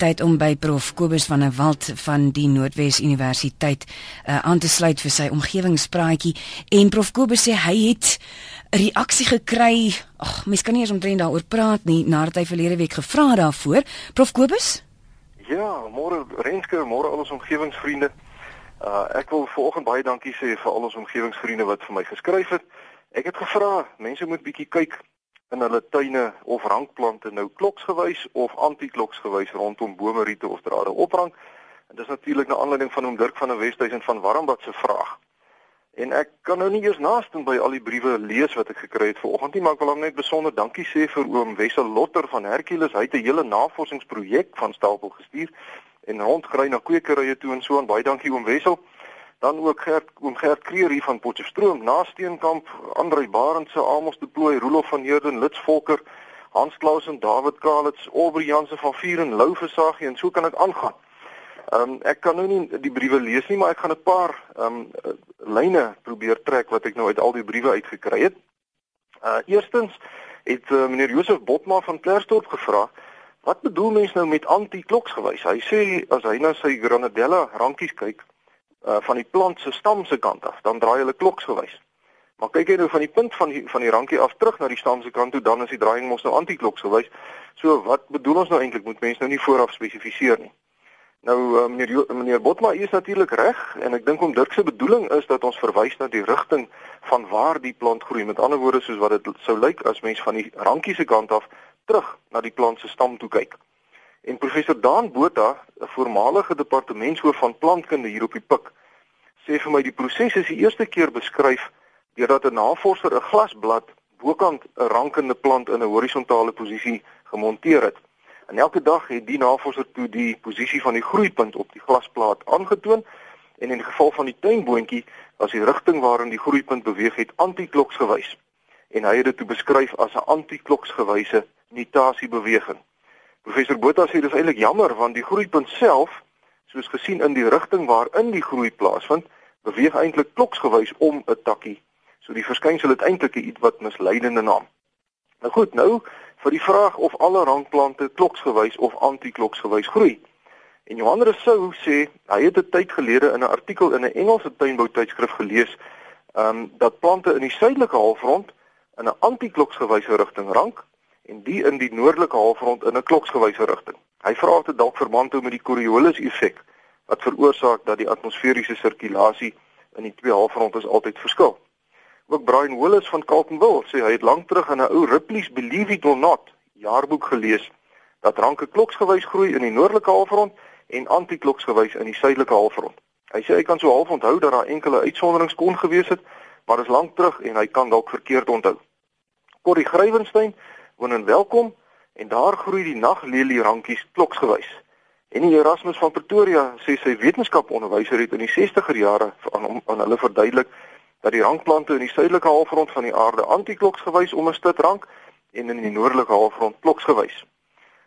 tyd om by Prof Kobus van der Walt van die Noordwes Universiteit uh, aan te sluit vir sy omgewingspraatjie en Prof Kobus sê hy het 'n reaksie gekry. Ag, mens kan nie eens omtrent daaroor praat nie nadat hy verlede week gevra daarvoor. Prof Kobus? Ja, môre Renske, môre al ons omgewingsvriende. Uh ek wil vanoggend baie dankie sê vir al ons omgewingsvriende wat vir my geskryf het. Ek het gevra, mense moet bietjie kyk in hulle tuine of rankplante nou kloksgewys of anti-kloksgewys rondom bome, riete of drade oprang. En dis natuurlik na aanleiding van oom Dirk van der Westhuizen van Warmbad se vraag. En ek kan nou nie eers naaste by al die briewe lees wat ek gekry het vanoggend nie, maar ek wil hom net besonder dankie sê vir oom Wessel Lotter van Hercules. Hy het 'n hele navorsingsprojek van stapel gestuur en rondkry na kwekerye toe en so en baie dankie oom Wessel dan ook Gert oom Gert Kreer hier van Potchefstroom, Naasteenkamp, Andrei Barend se Amos de Plooi, Rolof van Heerden, Lits Volker, Hans Klaus en David Kalitz, Aubrey Jansen van Vieren, Lou Versagie en so kan ek aangaan. Ehm um, ek kan nou nie die briewe lees nie, maar ek gaan 'n paar ehm um, lyne probeer trek wat ek nou uit al die briewe uitgekry het. Uh eerstens het uh, meneer Josef Botma van Klerksdorp gevra Wat bedoel mens nou met anti-kloksgewys? Hy sê as hy na sy Granadella rankies kyk, uh, van die plant se stam se kant af, dan draai hulle kloksgewys. Maar kyk jy nou van die punt van die van die rankie af terug na die stam se kant toe, dan is die draaiing mos nou anti-kloksgewys. So wat bedoel ons nou eintlik? Moet mense nou nie vooraf spesifiseer nie. Nou uh, meneer meneer Botma is natuurlik reg en ek dink om Dirk se bedoeling is dat ons verwys na die rigting van waar die plant groei. Met ander woorde soos wat dit sou lyk as mens van die rankie se kant af terug na die plant se stam toe kyk. En professor Daan Botha, 'n voormalige departementshoof van plantkunde hier op die Pik, sê vir my die proses is die eerste keer beskryf deurdat 'n navorser 'n glasblad bokant 'n rankende plant in 'n horisontale posisie gemonteer het. En elke dag het die navorser toe die posisie van die groeipunt op die glasplaat aangetoon en in die geval van die tuinboontjie was die rigting waarin die groeipunt beweeg het antikloksgewys. En hy het dit toe beskryf as 'n antikloksgewyse nutasiebeweging. Professor Botha sê dis eintlik jammer want die groeipunt self, soos gesien in die rigting waarin die groei plaasvind, beweeg eintlik kloksgewys om 'n takkie. So die verskynsel het eintlik 'n iets wat misleidende naam. Nou goed, nou vir die vraag of alle rankplante kloksgewys of antikloksgewys groei. En Johan Rousseau sê hy het 'n tyd gelede in 'n artikel in 'n Engelse tuinboutydskrif gelees, ehm um, dat plante in die suidelike halfrond in 'n antikloksgewyse rigting rank en die in die noordelike halfrond in 'n kloksgewyse rigting. Hy vra of dit dalk verband hou met die Coriolis effek wat veroorsaak dat die atmosferiese sirkulasie in die twee halfronde altyd verskil. Ook Brian Willis van Carltonville sê hy het lank terug in 'n ou Ripley's Believe It or Not jaarboek gelees dat ranke kloksgewys groei in die noordelike halfrond en antikloksgewys in die suidelike halfrond. Hy sê hy kan so half onthou dat daar enkele uitsonderings kon gewees het, maar dit is lank terug en hy kan dalk verkeerd onthou. Corrie Grywenstein woon in Welkom en daar groei die naglelie rankies kloksgewys. En die Erasmus van Pretoria sê sy wetenskaponderwyser het in die 60er jare aan aan hulle verduidelik dat die rankplante in die suidelike halfrond van die aarde antikloksgewys om 'n stit rank en in die noordelike halfrond kloksgewys.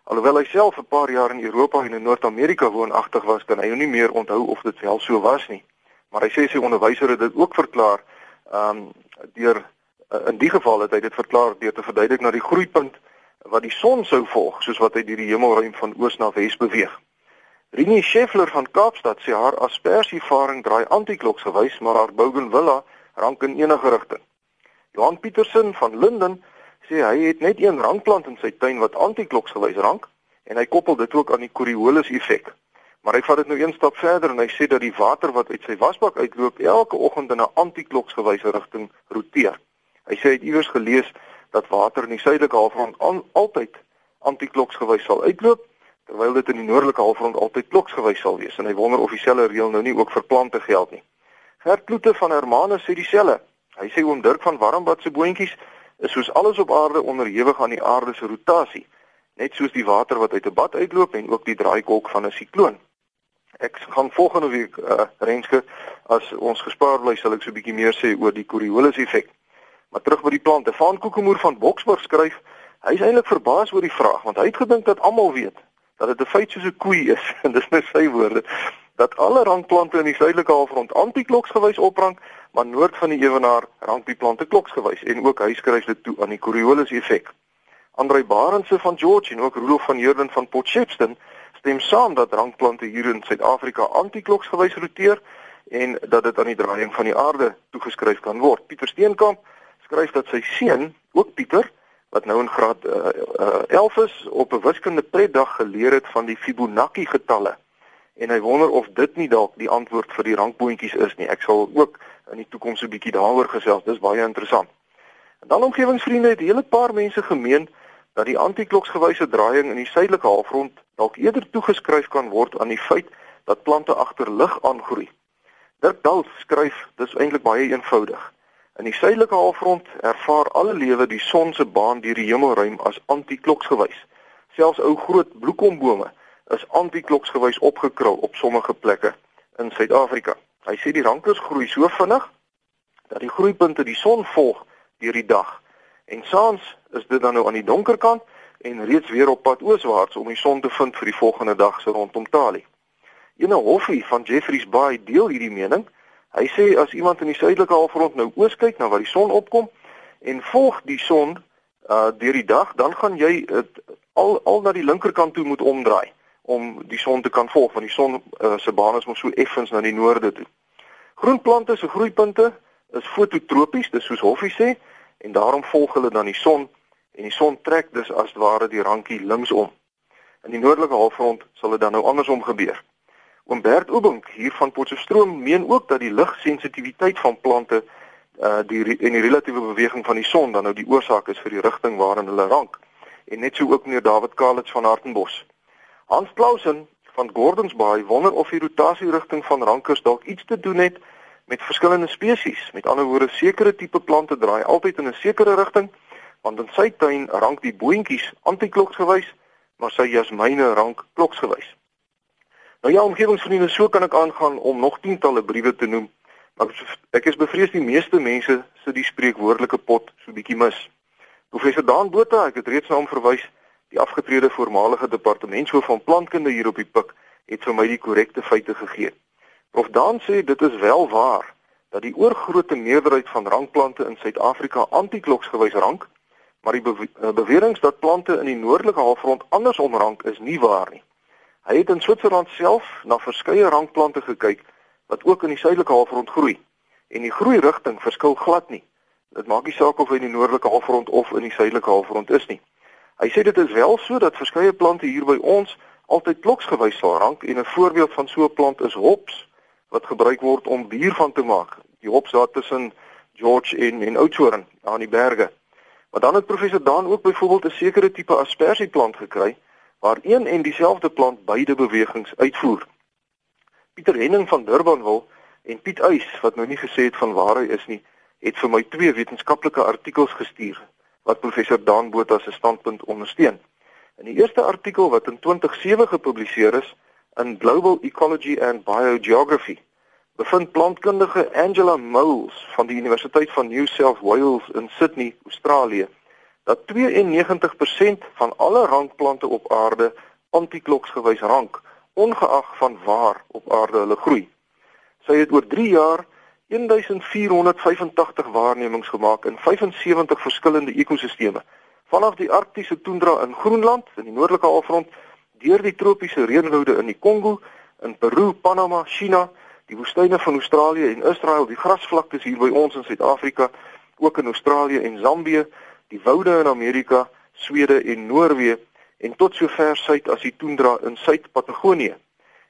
Alhoewel hy self 'n paar jaar in Europa en in Noord-Amerika woonagtig was, kan hy nie meer onthou of dit wel so was nie. Maar hy sê sy onderwyser het dit ook verklaar ehm um, deur uh, in die geval het hy dit verklaar deur te verduidelik na die groeipunt wat die son sou volg soos wat hy deur die hemelruim van oos na wes beweeg. Rini Scheffler van Kaapstad sê haar aspersiefaring draai antikloks gewys maar haar bougainvillea rank in enige rigting. Johan Petersen van Linden sê hy het net een rankplant in sy tuin wat antikloks gewys rank en hy koppel dit ook aan die Coriolis effek. Maar hy vat dit nou een stap verder en hy sê dat die water wat uit sy wasbak uitloop elke oggend in 'n antikloks gewyse rigting roteer. Hy sê hy het iewers gelees dat water in die suidelike halfrond altyd antikloksgewys sal uitloop terwyl dit in die noordelike halfrond altyd kloksgewys sal wees en hy wonder of dieselfde reël nou nie ook vir plante geld nie. Gert Kloete van Hermanus sê dieselfde. Hy sê oom Dirk van Warmbad se boontjies is soos alles op aarde onderhewig aan die aarde se rotasie, net soos die water wat uit 'n bad uitloop en ook die draaikolk van 'n sikloon. Ek gaan volgende week uh, Renske as ons gespaar bly sal ek so 'n bietjie meer sê oor die Coriolis effek. Maar terug by die plante. Van Kokemoer van Boksburg skryf, hy is eintlik verbaas oor die vraag want hy het gedink dat almal weet dat dit 'n feit soos 'n koei is en dis net sy woorde dat alle rankplante in die suidelike halfrond antikloksgewys oprank, maar noord van die ewenaar rank die plante kloksgewys en ook hy skryf dit toe aan die Coriolis effek. Andrei Barendse van George en ook Rudolf van Heerden van Potchefstroom stem saam dat rankplante hier in Suid-Afrika antikloksgewys roteer en dat dit aan die draaiing van die aarde toegeskryf kan word. Pieter Steenkamp skryf dat sy seun, ook Pieter, wat nou in graad uh, uh, 11 is, op 'n wiskunde pretdag geleer het van die Fibonacci getalle. En hy wonder of dit nie dalk die antwoord vir die rankboontjies is nie. Ek sal ook in die toekoms 'n bietjie daaroor gesels. Dis baie interessant. En dan omgewingsvriende het 'n hele paar mense gemeen dat die antikloksgewyse draaiing in die suidelike halfrond dalk eerder toegeskryf kan word aan die feit dat plante agter lig aangroei. Dirk Dals skryf dis eintlik baie eenvoudig. In die suidelike halfrond ervaar alle lewe die son se baan deur die hemelruim as antikloksgewys. Selfs ou groot bloekombome is antikloksgewys opgekrul op sommige plekke in Suid-Afrika. Hy sê die rankers groei so vinnig dat die groeipunte die son volg deur die dag. En saans is dit dan nou aan die donker kant en reeds weer op pad ooswaarts om die son te vind vir die volgende dag se rondom Talie. Ene Hoffie van Jeffreys Bay deel hierdie mening. Hy sê as iemand in die suidelike halfrond nou oos kyk na waar die son opkom en volg die son uh deur die dag, dan gaan jy dit al al na die linkerkant toe moet omdraai om die son te kan volg want die son uh, se baan is mos so effens na die noorde toe. Groenplante se groeipunte is fototropies, dis soos Hoffie sê, en daarom volg hulle dan die son en die son trek dus as ware die rankie linksom. In die noordelike halfrond sal dit dan nou andersom gebeur. Oom Bert Oubink hier van Potchefstroom meen ook dat die ligsensitiwiteit van plante uh die en die relatiewe beweging van die son dan nou die oorsaak is vir die rigting waarin hulle rank. En net so ook meneer David Kalitz van Hartenbos. Hans Clausen van Gordons Bay wonder of die rotasierigting van rankers dalk iets te doen het met verskillende spesies. Met ander woorde, sekere tipe plante draai altyd in 'n sekere rigting, want in sy tuin rank die boontjies antikloksgewys, maar sy jasmyne rank kloksgewys. Nou ja, omgewingsvriende, so kan ek aangaan om nog tientalle briewe te noem, maar ek is bevrees die meeste mense sit die spreekwoordelike pot so bietjie mis. Professor Daan Botha, ek het reeds na hom verwys, die afgetrede voormalige departementshoof van plantkunde hier op die Pik, het vir my die korrekte feite gegee. Prof Dan sê dit is wel waar dat die oorgrootste meerderheid van rankplante in Suid-Afrika antikloksgewys rank, maar die bewe eh, dat plante in die noordelike halfrond andersom rank is nie waar nie. Hy het in Switserland self na verskeie rankplante gekyk wat ook in die suidelike halfrond groei en die groei rigting verskil glad nie. Dit maak nie saak of hy in die noordelike halfrond of in die suidelike halfrond is nie. Hy sê dit is wel so dat verskeie plante hier by ons altyd kloksgewys sal rank en 'n voorbeeld van so 'n plant is hops wat gebruik word om bier van te maak. Die hops daar tussen George en en Oudtshoorn aan die berge. Maar dan het professor Dan ook byvoorbeeld 'n sekere tipe aspersieplant gekry waar een en dieselfde plant beide bewegings uitvoer. Pieter Henning van Durban wil en Piet Uys wat nou nie gesê het van waar hy is nie, het vir my twee wetenskaplike artikels gestuur wat professor Dan Botha se standpunt ondersteun. In die eerste artikel wat in 2007 gepubliseer is, in Global Ecology and Biogeography bevind plantkundige Angela Moles van die Universiteit van New South Wales in Sydney, Australië, dat 92% van alle rankplante op aarde antikloksgewys rank, ongeag van waar op aarde hulle groei. Sy het oor 3 jaar 1485 waarnemings gemaak in 75 verskillende ekosisteme, vanaf die arktiese toendra in Groenland in die noordelike halfrond deur die tropiese reënwoude in die Kongo, in Peru, Panama, China, die woestyne van Australië en Israel, die grasvlaktes hier by ons in Suid-Afrika, ook in Australië en Zambië, die woude in Amerika, Swede en Noorwe en tot sover suid as die toendra in Suid-Patagonië.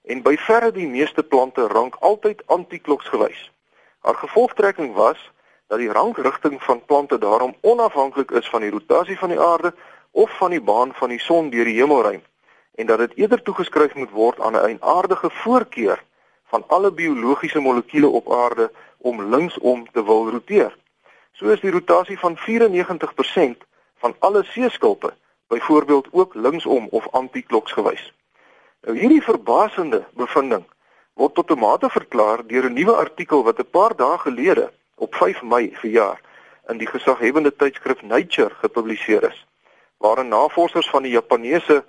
En by verre die meeste plante rank altyd antikloksgewys. Haar gevolgtrekking was dat die rankrigting van plante daarom onafhanklik is van die rotasie van die aarde of van die baan van die son deur die hemelruim en dat dit eerder toegeskryf moet word aan 'n aardige voorkeur van alle biologiese molekules op aarde om linksom te wil roteer. So is die rotasie van 94% van alle seeskulpe byvoorbeeld ook linksom of antikloksgewys. Nou hierdie verbasende bevinding word tot 'n mate verklaar deur 'n nuwe artikel wat 'n paar dae gelede op 5 Mei verjaar in die gesaghebende tydskrif Nature gepubliseer is, waarin navorsers van die Japannese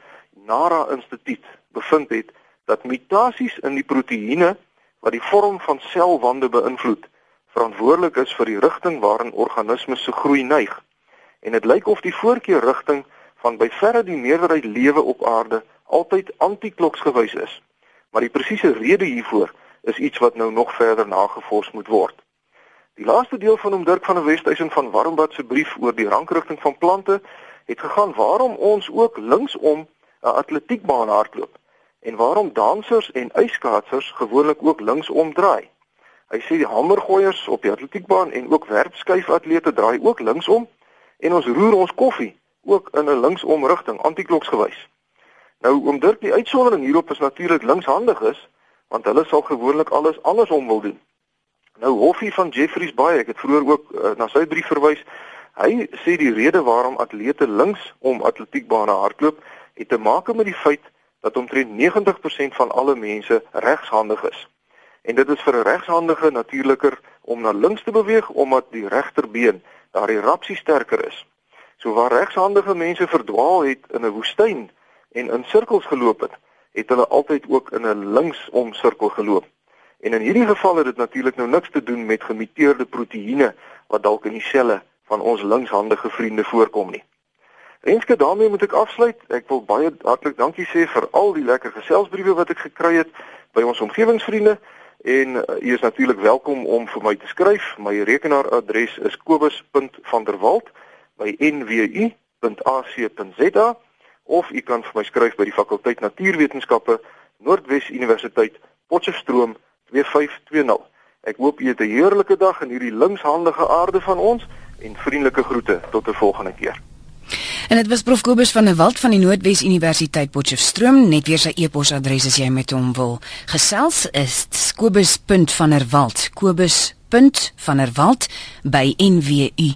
NARA Instituut bevind het dat mutasies in die proteïene wat die vorm van selwande beïnvloed, verantwoordelik is vir die rigting waarin organismes se groei neig. En dit lyk of die voorkeurrigting van by verre die meerderheid lewe op aarde altyd antikloksgewys is. Maar die presiese rede hiervoor is iets wat nou nog verder nagevors moet word. Die laaste deel van hom Dirk van der Westhuizen van Warmbad se brief oor die rankrigting van plante het gegaan waarom ons ook linksom 'n atletiekbaan hardloop en waarom dansers en ijskaatsers gewoonlik ook linksom draai. Hy sê die hamergooiers op die atletiekbaan en ook werpskuifatlete draai ook linksom en ons roer ons koffie ook in 'n linksom rigting antikloksgewys. Nou oom Dirk die uitsondering hierop is natuurlik linkshandig is want hulle sal gewoonlik alles andersom wil doen. Nou Hoffie van Jeffreys Bay, ek het vroeër ook uh, na sy brief verwys. Hy sê die rede waarom atlete linksom atletiekbane hardloop het te maak met die feit dat omtrent 90% van alle mense regshandig is. En dit is vir 'n regshandige natuurliker om na links te beweeg omdat die regterbeen daar die rapsie sterker is. So waar regshandige mense verdwaal het in 'n woestyn en in sirkels geloop het, het hulle altyd ook in 'n linksom sirkel geloop. En in hierdie geval het dit natuurlik nou niks te doen met gemuteerde proteïene wat dalk in die selle van ons linkshandige vriende voorkom nie. Renske daarmee moet ek afsluit. Ek wil baie hartlik dankie sê vir al die lekker geselsbriewe wat ek gekry het by ons omgewingsvriende en uh, u is natuurlik welkom om vir my te skryf. My rekenaaradres is kobus.vanderwalt@nwu.ac.za of u kan vir my skryf by die fakulteit Natuurwetenskappe Noordwes Universiteit Potchefstroom 2520. Ek hoop u het 'n heerlike dag in hierdie linkshandige aarde van ons en vriendelike groete tot 'n volgende keer. En dit was Prof Kobus van der Walt van die Noordwes Universiteit Potchefstroom. Net weer sy e-posadres as jy met hom wil gesels is kobus.vanderwalt. kobus.vanderwalt by nwu.ac.za.